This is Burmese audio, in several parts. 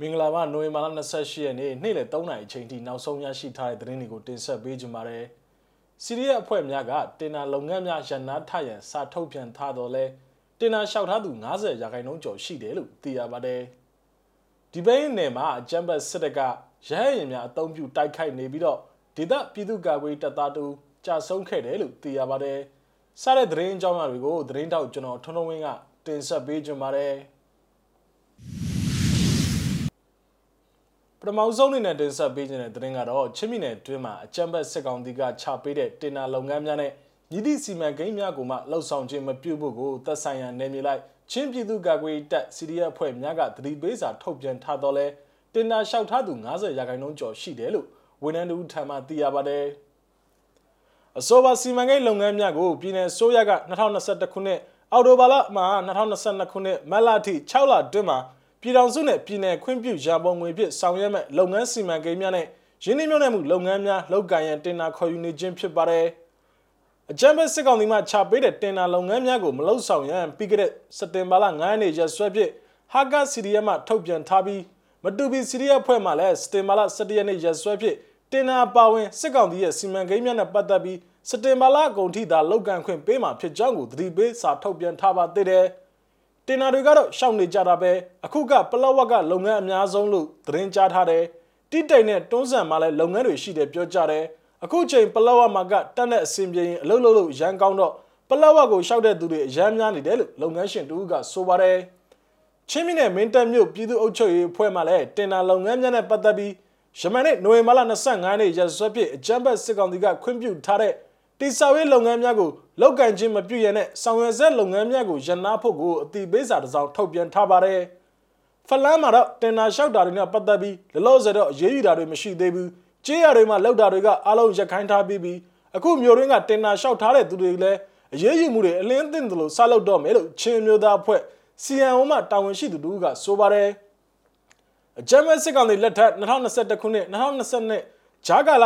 မင်္ဂလာပါနိုဝင်ဘာလ28ရက်နေ့နေ့လယ်3နာရီအချိန်ထိနောက်ဆုံးရရှိထားတဲ့သတင်းတွေကိုတင်ဆက်ပေးကြပါမယ်။စီးရီးယားအဖွဲ့များကတင်နာလုပ်ငန်းများရန်နာထရန်စာထုတ်ပြန်ထားတော့လဲတင်နာလျှောက်ထားသူ90ရာခိုင်နှုန်းကျော်ရှိတယ်လို့သိရပါတယ်။ဒီပိုင်းနယ်မှာအကြမ်းဖက်စစ်တပ်ကရဟရင်များအုံပြုတိုက်ခိုက်နေပြီးတော့ဒေသပြည်သူ့ကာကွယ်တပ်သားတို့ကြာဆုံးခဲ့တယ်လို့သိရပါတယ်။စားတဲ့သတင်းအကြောင်းအရာတွေကိုသတင်းတောက်ကျွန်တော်ထွန်းထွန်းဝင်းကတင်ဆက်ပေးကြပါမယ်။ ထမဆုံးအနေနဲ့တင်ဆက်ပေးခြင်းတဲ့သတင်းကတော့ချင်းပြည်နယ်အတွင်းမှာအကြမ်းဖက်စစ်ကောင်စီကချပေးတဲ့တင်နာလုပ်ငန်းများနဲ့ညီသည့်စီမံကိန်းများကိုမှလှုပ်ဆောင်ခြင်းမပြုဖို့ကိုသက်ဆိုင်ရာနယ်မြေလိုက်ချင်းပြည်သူ့ကာကွယ်တပ်စီရီယအဖွဲ့များကသတိပေးစာထုတ်ပြန်ထားတော့လဲတင်နာလျှောက်ထားသူ90ရာခိုင်နှုန်းကျော်ရှိတယ်လို့ဝန်ထမ်းတို့ထံမှသိရပါတယ်အဆိုပါစီမံကိန်းလုပ်ငန်းများကိုပြည်내ဆိုးရက2021ခုနှစ်အောက်တိုဘာလမှ2022ခုနှစ်မတ်လအထိ6လအတွင်းမှာ ပြည်ထောင်စုနဲ့ပြည်내ခွင့်ပြုရန်ပုံငွေဖြင့်ဆောင်ရွက်မဲ့လုပ်ငန်းစီမံကိန်းများနဲ့ရင်းနှီးမြှုပ်နှံမှုလုပ်ငန်းများလုပ်ကိုင်ရန်တင်နာခေါ်ယူနေခြင်းဖြစ်ပါတယ်။အကြံပေးစစ်ကောင်စီမှချပေးတဲ့တင်နာလုပ်ငန်းများကိုမလုပ်ဆောင်ရန်ပြီးခဲ့တဲ့စက်တင်ဘာလ9ရက်နေ့ရက်စွဲဖြင့်ဟာကာစီရီယမှထုတ်ပြန်ထားပြီးမတူပီစီရီယဖွဲ့မှလည်းစက်တင်ဘာလ17ရက်နေ့ရက်စွဲဖြင့်တင်နာပါဝင်စစ်ကောင်စီရဲ့စီမံကိန်းများနဲ့ပတ်သက်ပြီးစက်တင်ဘာလအကုန်ထိသာလောက်ကန်ခွင့်ပေးမှာဖြစ်ကြောင်းကိုသတိပေးစာထုတ်ပြန်ထားပါသေးတယ်။ တင်နာတွေကတော့ရှောက်နေကြတာပဲအခုကပလော့ဝက်ကလုပ်ငန်းအများဆုံးလို့သတင်းကြားထားတယ်တိတိတ်နဲ့တွန်းဆန်မှလည်းလုပ်ငန်းတွေရှိတယ်ပြောကြတယ်အခုချိန်ပလော့ဝက်မှာကတက်တဲ့အစင်ပြေရင်အလုပ်လုပ်လို့ရန်ကောင်းတော့ပလော့ဝက်ကိုရှောက်တဲ့သူတွေအရန်များနေတယ်လို့လုပ်ငန်းရှင်တူကဆိုပါတယ်ချင်းမင်းနဲ့မင်းတပ်မြို့ပြည်သူ့အုပ်ချုပ်ရေးအဖွဲ့မှလည်းတင်နာလုပ်ငန်းများနဲ့ပတ်သက်ပြီးယမန်နေ့နိုဝင်ဘာလ25ရက်နေ့ရက်စွဲပြည့်အကြမ်းဖက်စစ်ကောင်စီကခွင့်ပြုထားတဲ့ တိဆောက်ရေးလုပ်ငန်းများကိုလောက်ကင်ခြင်းမပြုရတဲ့ဆောင်ရွက်ဆက်လုပ်ငန်းများကိုရန်နာဖို့ကိုအတိပေးစာတစ်စောင်ထုတ်ပြန်ထားပါတယ်။ဖလန်းမှာတော့တင်နာလျှောက်တာတွေနဲ့ပတ်သက်ပြီးလလောဆယ်တော့အရေးယူတာတွေမရှိသေးဘူး။ကြေးရတွေမှာလောက်တာတွေကအားလုံးရက်ခိုင်းထားပြီးပြီးအခုမျိုးရင်းကတင်နာလျှောက်ထားတဲ့သူတွေလည်းအရေးယူမှုတွေအလင်းသင့်တယ်လို့စလုပ်တော့မယ်လို့ချင်းမျိုးသားအဖွဲ့ CNO မှတာဝန်ရှိသူတို့ကဆိုပါတယ်။အကြမ်းဖက်စစ်ကောင်စီလက်ထက်2021ခုနှစ်2022ဂျာကာလ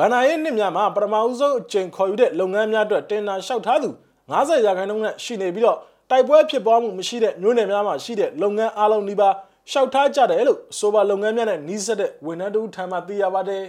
ဗန္နာရေးနှစ်များမှာပထမဦးဆုံးအကြိမ်ခေါ်ယူတဲ့လုပ်ငန်းများအတွက်တင်နာလျှောက်ထားသူ90ရာခိုင်နှုန်းနဲ့ရှိနေပြီးတော့တိုက်ပွဲဖြစ်ပွားမှုမရှိတဲ့မြို့နယ်များမှာရှိတဲ့လုပ်ငန်းအလုံးဒီပါလျှောက်ထားကြတယ်လို့ဆိုပါလုပ်ငန်းများနဲ့နှီးစပ်တဲ့ဝန်ထမ်းတို့ထံမှသိရပါတယ်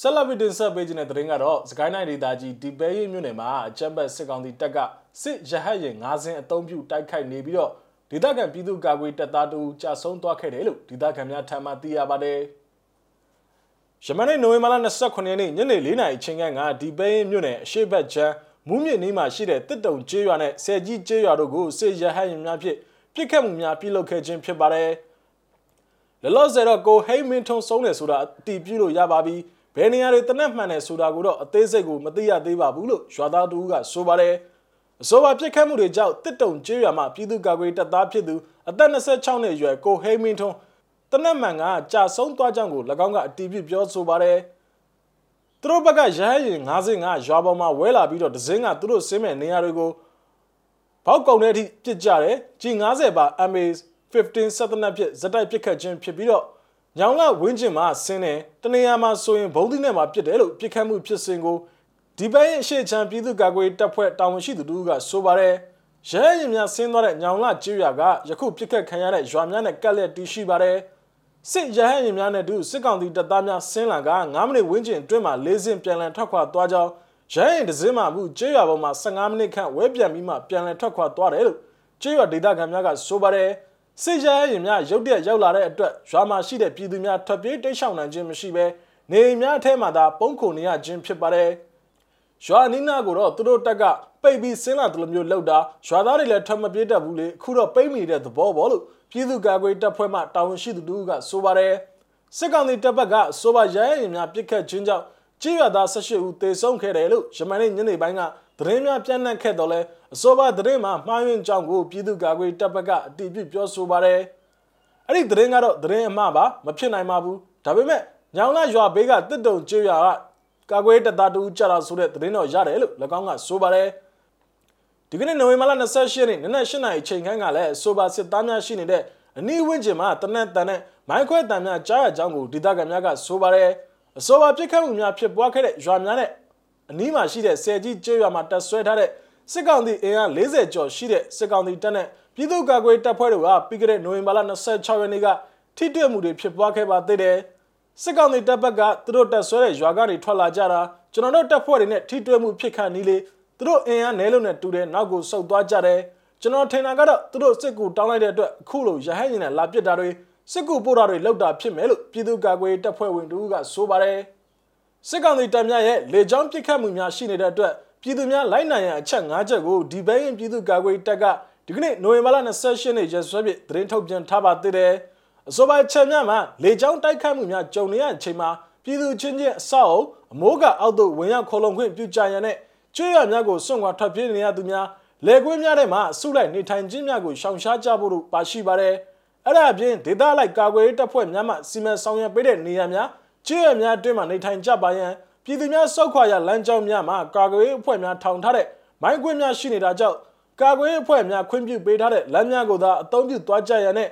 ဆလဗီတင်ဆက်ပေးခြင်းတဲ့သတင်းကတော့စကိုင်းနိုင်ဒေသကြီးဒီပဲရီမြို့နယ်မှာအကြမ်းဖက်စစ်ကောင်စီတပ်ကစစ်ရဟတ်ရင်၅စင်းအုံပြုတိုက်ခိုက်နေပြီးတော့ ဒေသခံပြည်သူ့ကာကွယ်တပ်သားတို့ကြာဆုံးသွားခဲ့တယ်လို့ဒေသခံများထံမှသိရပါတယ်။ယမန်နေ့နိုဝင်ဘာလ29ရက်နေ့ညနေ4နာရီချိန်ကဒီပဲရင်မြို့နယ်အရှိတ်ဘက်ချမ်းမူးမြင့်နီးမှာရှိတဲ့တစ်တုံကျေးရွာနဲ့ဆယ်ကြီးကျေးရွာတို့ကိုစစ်ရဟတ်ရင်များဖြင့်ပြစ်ခတ်မှုများပြုလုပ်ခဲ့ခြင်းဖြစ်ပါတယ်။လလော့ဆယ်တော့ကိုဟိမင်းထုံဆုံးတယ်ဆိုတာအတီးပြုလို့ရပါပြီ။ဘယ်နေရာတွေတနက်မှန်တယ်ဆိုတာကိုတော့အသေးစိတ်ကိုမသိရသေးပါဘူးလို့ရွာသားတို့ကဆိုပါတယ်။ အဆိုပါပြစ်ခတ်မှုတွေကြောင့်တစ်တုံကျေးရွာမှာပြည်သူ့ကာကွယ်တပ်သားဖြစ်သူအသက်26နှစ်အရွယ်ကိုဟိမင်းထွန်းတနက်မှန်ကကြာဆုံးသွားကြောင်းကို၎င်းကအတီးပြပြောဆိုပါတယ်သူတို့ဘက်ကရဟရင်55ရွာပေါ်မှာဝဲလာပြီးတော့ဒဇင်းကသူတို့ဆင်းမဲ့နေရာတွေကိုဘောက်ကုံတဲ့အထိပြစ်ကြတယ်ကြီး90ပါ MA 15 7နက်ဖြစ်ဇက်တိုက်ပြစ်ခတ်ခြင်းဖြစ်ပြီးတော့ညောင်လဝင်းကျင်မှာဆင်းတယ်တနေရာမှာဆိုရင်ဘုံသီးနဲ့မှာပြစ်တယ်လို့ပြစ်ခတ်မှုဖြစ်စဉ်ကို ဒီပိုင်းအရှိချံပြည်သူ့ကာကွယ်တပ်ဖွဲ့တာဝန်ရှိသူတို့ကဆိုပါတယ်ရဲရင်များဆင်းသွားတဲ့ညောင်လကျေးရွာကယခုပြစ်ခတ်ခံရတဲ့ရွာများနဲ့ကပ်လက်တီးရှိပါတယ်စစ်ရဟရင်များနဲ့တူစစ်ကောင်စီတပ်သားများဆင်းလာက9မိနစ်ဝန်းကျင်အတွင်းမှာလေးစင်ပြန်လည်ထွက်ခွာသွားကြောင်းရဲရင်ဒဇင်းမှမှုကျေးရွာပေါ်မှာ15မိနစ်ခန့်ဝဲပြန်ပြီးမှပြန်လည်ထွက်ခွာသွားတယ်လို့ကျေးရွာဒေသခံများကဆိုပါတယ်စစ်ရဟရင်များရုတ်တရက်ရောက်လာတဲ့အတွက်ရွာမှာရှိတဲ့ပြည်သူများထွက်ပြေးတိတ်ရှောင်နိုင်ခြင်းမရှိဘဲနေအိမ်များအထဲမှာသာပုံခုန်နေရခြင်းဖြစ်ပါတယ်။ ရွာနီးနားကိုတော့သူတို့တက်ကပိတ်ပြီးဆင်းလာတယ်လို့မျိုးလောက်တာရွာသားတွေလည်းထွက်မပြေးတတ်ဘူးလေအခုတော့ပိတ်မိတဲ့သဘောပေါ့လို့ပြည်သူ့ကာကွယ်တပ်ဖွဲ့မှတာဝန်ရှိသူတို့ကဆိုပါတယ်စစ်ကောင်စီတပ်ဘက်ကဆိုပါရဲရင်များပြစ်ခတ်ခြင်းကြောင့်ကြေးရွာသား18ဦးသေဆုံးခဲ့တယ်လို့ယမန်နေ့ညနေပိုင်းကသတင်းများပြန့်နှံ့ခဲ့တော့လဲအဆိုပါသတင်းမှာမှားယွင်းကြောင်းကိုပြည်သူ့ကာကွယ်တပ်ဘက်ကအတည်ပြုပြောဆိုပါတယ်အဲ့ဒီသတင်းကတော့သတင်းအမှားပါမဖြစ်နိုင်ပါဘူးဒါပေမဲ့ညောင်လာရွာဘေးကတစ်တုံကျွရွာက ကာကွယ်တပ်သားတူကြတာဆိုတဲ့သတင်းတော့ရတယ်လို့၎င်းကဆိုပါတယ်ဒီကနေ့နိုဝင်ဘာလ28ရက်နေ့နနက်8နာရီချိန်ခန့်ကလည်းဆိုပါစစ်သားများရှိနေတဲ့အနီးဝန်းကျင်မှာတနက်တန်နဲ့မိုင်းခွဲတန်များကြားရကြောင်းကိုဒေသခံများကဆိုပါတယ်အဆိုပါပြစ်ခတ်မှုများဖြစ်ပွားခဲ့တဲ့ရွာများနဲ့အနီးမှာရှိတဲ့ဆယ်ကြီးကျေးရွာမှာတပ်ဆွဲထားတဲ့စစ်ကောင်စီအင်အား40ကျော်ရှိတဲ့စစ်ကောင်စီတပ်နဲ့ပြည်သူ့ကာကွယ်တပ်ဖွဲ့တို့ကပြီးခဲ့တဲ့နိုဝင်ဘာလ26ရက်နေ့ကထိတွေ့မှုတွေဖြစ်ပွားခဲ့ပါသေးတယ် စစ်ကောင်စီတပ်ဘက်ကသူတို့တပ်ဆွဲတဲ့ရွာကနေထွက်လာကြတာကျွန်တော်တို့တပ်ဖွဲ့တွေနဲ့ထိတွေ့မှုဖြစ်ခန့်နီးလေသူတို့အင်အားနဲလုံးနဲ့တူတဲ့နောက်ကိုဆုတ်သွားကြတယ်ကျွန်တော်ထင်တာကတော့သူတို့စစ်ကူတောင်းလိုက်တဲ့အတွက်အခုလိုရဟန်းရင်နဲ့လာပစ်တာတွေစစ်ကူပို့တာတွေလောက်တာဖြစ်မယ်လို့ပြည်သူ့ကာကွယ်တပ်ဖွဲ့ဝင်တို့ကဆိုပါတယ်စစ်ကောင်စီတပ်များရဲ့လေကြောင်းပစ်ခတ်မှုများရှိနေတဲ့အတွက်ပြည်သူများလိုက်နိုင်ရန်အချက်၅ချက်ကိုဒီဘဲရင်ပြည်သူ့ကာကွယ်တပ်ကဒီကနေ့နိုဝင်ဘာလ28ရက်နေ့ရက်စွဲပြသတင်းထုတ်ပြန်ထားပါသေးတယ် အဆိုပါချက်များမှာလေကြောင်းတိုက်ခိုက်မှုများကြုံနေရတဲ့အချိန်မှာပြည်သူချင်းချင်းအဆောက်အမိုးကအောက်သို့ဝင်ရောက်ခေါ်လုံခွင့်ပြုကြရန်နဲ့ကျွေးရများကိုစွန့်ခွာထွက်ပြေးနေရသူများလေကွင်းများထဲမှာဆုလိုက်နေထိုင်ခြင်းများကိုရှောင်ရှားကြဖို့တို့ပါရှိပါတယ်အဲ့ဒါအပြင်ဒေသလိုက်ကာကွယ်ရေးတပ်ဖွဲ့များမှစီမံဆောင်ရွက်ပေးတဲ့နေရာများကျွေးရများအတွင်းမှာနေထိုင်ကြပါရန်ပြည်သူများစောက်ခွာရလမ်းကြောင်းများမှာကာကွယ်ရေးအဖွဲ့များထောင်ထားတဲ့မိုင်းကွင်းများရှိနေတာကြောင့်ကာကွယ်ရေးအဖွဲ့များခွင့်ပြုပေးထားတဲ့လမ်းများကိုသာအသုံးပြုသွားကြရန်နဲ့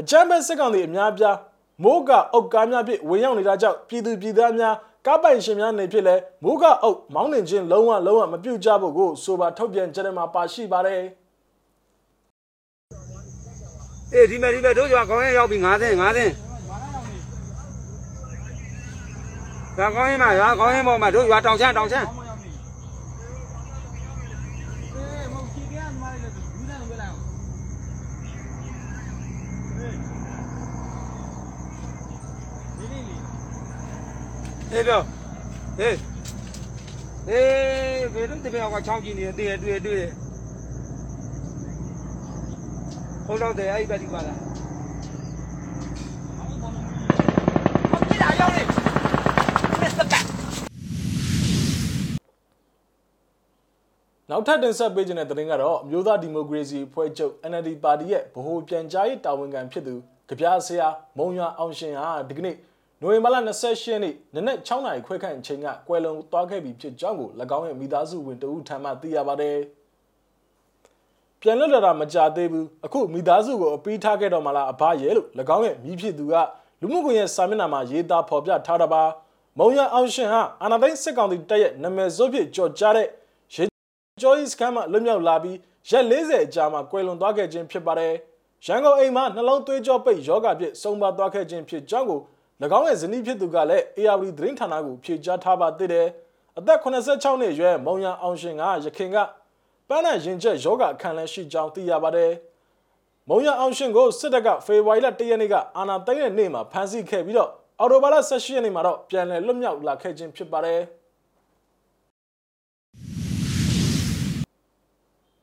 အကြမ်းဖက်စစ်ကောင်စီအများပြားမိုးကအုတ်ကားများဖြင့်ဝင်ရောက်နေတာကြောင့်ပြည်သူပြည်သားများကားပိုင်ရှင်များနေဖြစ်လဲမိုးကအုတ်မောင်းနှင်ခြင်းလုံးဝလုံးဝမပြုတ်ကြဖို့ကိုဆိုပါထုတ်ပြန်ကြတဲ့မှာပါရှိပါတယ်အေးဒီမဲ့ဒီမဲ့တို့ရွာကောင်းရင်ရောက်ပြီ90 90ရွာကောင်းရင်မှာရွာကောင်းရင်ပေါ်မှာတို့ရွာတောင်ချမ်းတောင်ချမ်း အေးပြောဟေးအေးဘယ်လိုတပည့်အောင်ကချောင်းကြည့်နေတယ်တွေ့တွေ့တွေ့ဟုတ်တော့တယ်အဲ့ဒီဘက်ဒီပါလားနောက်ထပ်တင်ဆက်ပေးခြင်းတဲ့သတင်းကတော့အမျိုးသားဒီမိုကရေစီအဖွဲ့ချုပ် NLD ပါတီရဲ့ဗဟိုပြန်ကြားရေးတာဝန်ခံဖြစ်သူကြပြဆရာမုံရွာအောင်ရှင်ဟာဒီကနေ့ နိုဝင်ဘာလ28ရက်နေ့နနက်6နာရီခွဲခန့်အချိန်ကကွယ်လွန်သွားခဲ့ပြီဖြစ်ကြောင်းကို၎င်းရဲ့မိသားစုဝင်တဦးထံမှသိရပါတယ်။ပြန်လွတ်လာတာမကြသေးဘူးအခုမိသားစုကိုအပီးထားခဲ့တော့မှလားအဘရဲ့လို့၎င်းရဲ့မိဖြစ်သူကလူမှုကွန်ရက်စာမျက်နှာမှာရေးသားဖော်ပြထားတာပါမုံရွာအောင်ရှင်ဟာအာနာသိန်းစစ်ကောင်စီတပ်ရဲ့နာမည်စိုးဖြစ်ကြော်ကြားတဲ့ရေကျော်ဤစကန်မှလွတ်မြောက်လာပြီးရက်40အကြာမှာကွယ်လွန်သွားခဲ့ခြင်းဖြစ်ပါတယ်။ရန်ကုန်အိမ်မှာနှလုံးသွေးကြောပိတ်ယောဂဖြင့်ဆုံးပါသွားခဲ့ခြင်းဖြစ်ကြောင်းကို၎ င်းရဲ့ဇနီးဖြစ်သူကလည်း ARD သတင်းဌာနကိုဖြေကြားထားပါသေးတယ်။အသက်86နှစ်အရွယ်မုံရအောင်ရှင်ကရခင်ကပန်းနဲ့ရင်ကျက်ယောဂအခန့်လဲရှိကြောင်းသိရပါတယ်။မုံရအောင်ရှင်ကိုစစ်တပ်ကဖေဖော်ဝါရီလ1ရက်နေ့ကအာဏာသိမ်းတဲ့နေ့မှာဖမ်းဆီးခဲ့ပြီးတော့အော်တိုဘာလ18ရက်နေ့မှာတော့ပြန်လည်လွတ်မြောက်လာခဲ့ခြင်းဖြစ်ပါတယ်။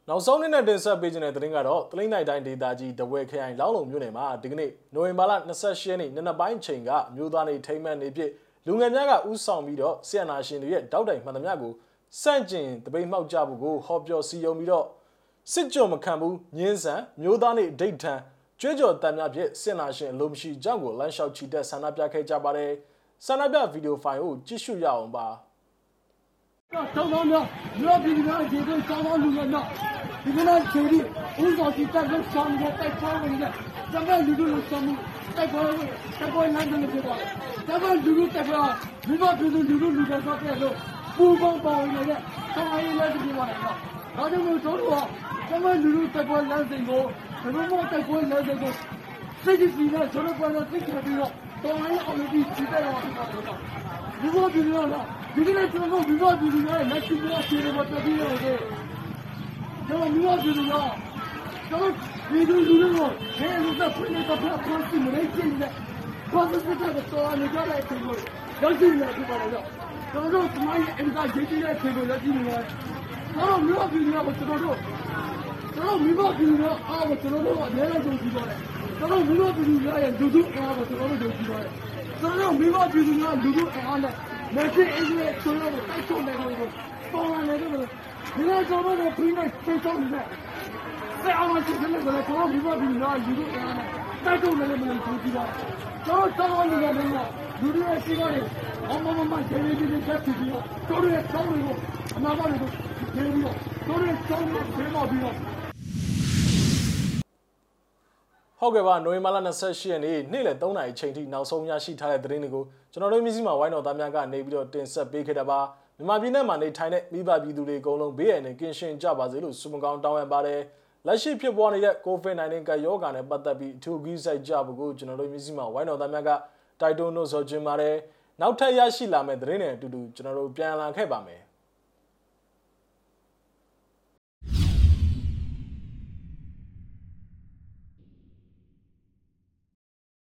နောက်ဆုံးနေ့နဲ့တင်ဆက်ပေးခြင်းတဲ့သတင်းကတော့တလိမ့်နိုင်တိုင်းဒေသကြီးတဝဲခရိုင်လောင်းလုံမြို့နယ်မှာဒီကနေ့နိုဝင်ဘာလ28ရက်နေ့နနက်ပိုင်းချိန်ကအမျိုးသားနေထိမ့်မှန်နေပြည့်လူငယ်များကဥဆောင်ပြီးတော့ဆီယနာရှင်တွေရဲ့တောက်တိုင်မှန်သမျှကိုစန့်ကျင်တပိတ်မှောက်ကြဖို့ကိုဟောပြောစီယုံပြီးတော့စစ်ကြောမခံဘူးညင်းဆန်မျိုးသားနေဒိတ်ထန်ကြွေးကြော်တန်များဖြင့်ဆီယနာရှင်အလိုမရှိကြောင်းကိုလမ်းလျှောက်ချီတက်ဆန္ဒပြခဲ့ကြပါတယ်ဆန္ဒပြဗီဒီယိုဖိုင်ကိုကြည့်ရှုရအောင်ပါ တောင်းတောင်းများမြို့ပြည်များခြေသွင်းတောင်းတောင်းလူများဒီကနေ့ခြေပြီးဦးတော်ကြီးတက်လို့ဆောင်ရတိုက်ချောင်းနေတယ်။ဒါပေမဲ့လူတို့လို့ဆောင်မှုတိုက်ပေါ်လို့တိုက်ပေါ်လမ်းတယ်ဖြစ်သွားတယ်။ဒါပေမဲ့လူတို့တက်ပေါ်မိဘပြည်သူလူတို့လူတွေတော့ပြည့်လို့ပူပေါင်းပေါင်းနေတဲ့ဆောင်းရည်လည်းဒီမှာတော့ဒါကြောင့်မို့တို့ကဒါပေမဲ့လူတို့တက်ပေါ်လမ်းစဉ်ကိုဘယ်လိုမှတိုက်ပေါ်လမ်းစဉ်ကိုစိတ်ကြည်နဲ့ကျွန်တော်ကတော့သိချင်ပြီးတော့တော်ရည်အောင်ပြီးခြေတက်ရအောင်ဖြစ်သွားတယ်။ ဒီလိုပြည်လို့လားဒီကနေ့ကျွန်တော်တို့ဒီလိုပြည်လို့လက်ရှိမှာခြေတွေမတက်ပြီးတော့တယ်ကျွန်တော်မျိုးပြည်လို့ကျွန်တော်ဒီလိုလူတွေကိုဟဲ့လူသက်ဖွင့်နေတဲ့ဖက်ဖွင့်စီမလေးကျင်းနေတဲ့ဘာသာစတဲ့တော်နေကြတဲ့အချိန်ကိုရောက်ရှိနေပြီပါတော့ကျွန်တော်တို့သမိုင်းအင်တာဂျေတီရဲ့အချိန်ကိုရောက်ရှိနေတယ်ကျွန်တော်မျိုးပြည်လို့ကျွန်တော်တို့ကျွန်တော်မိဘပြည်လို့အားကိုကျွန်တော်တို့အများကြီးကြည့်ပါတယ်ကျွန်တော်မိဘပြည်လို့ရဲ့လူထုအားကိုကျွန်တော်တို့ကြည့်ပါတယ် ကျွန်တော်မိဘပြည်လို့လူထုအားနဲ့လက်ရှိအင်းရဲ့ကျွန်တော်တို့တိုက်ထုတ်နေလို့ပေါ်လာနေတယ်ဒီလိုကျွန်တော်တို့ပြင်နေသိဆုံးနေတယ်ဆက်အောင်ကြည့်နေကြတယ်ကျွန်တော်မိဘပြည်လို့လူထုအားနဲ့တိုက်ထုတ်နေလို့မလို့ကြည့်ပါကျွန်တော်တောင်းနေတယ်လို့လူတွေရှိပါတယ်အမမမဂျေရီကြီးတွေချက်ပြီးတော့တို့ရဲ့ဆောင်းတွေကိုအနာဂတ်တွေကိုဂျေရီတော့တို့ရဲ့ဆောင်းကိုဖေးပေါ်ပြီးတော့ ဟုတ်ကဲ့ပါနိုဝင်ဘာလ28ရက်နေ့နေ့လယ်3နာရီချိန်ထိနောက်ဆုံးရရှိထားတဲ့သတင်းတွေကိုကျွန်တော်တို့မျိုးစိမှာဝိုင်းတော်သားများကနေပြီးတော့တင်ဆက်ပေးခဲ့တာပါမြန်မာပြည်နယ်မှာနေထိုင်တဲ့မိဘပြည်သူတွေအကုန်လုံးဘေးရန်နဲ့ကင်းရှင်းကြပါစေလို့ဆုမကောင်းတောင်းရပါတယ်လက်ရှိဖြစ်ပေါ်နေတဲ့ COVID-19 ကပ်ရောဂါနဲ့ပတ်သက်ပြီးအထူးကြီးစိုက်ကြဖို့ကိုကျွန်တော်တို့မျိုးစိမဝိုင်းတော်သားများကတိုက်တွန်းလို့ဆိုချင်ပါတယ်နောက်ထပ်ရရှိလာမယ့်သတင်းတွေအတူတူကျွန်တော်တို့ပြန်လာခဲ့ပါမယ်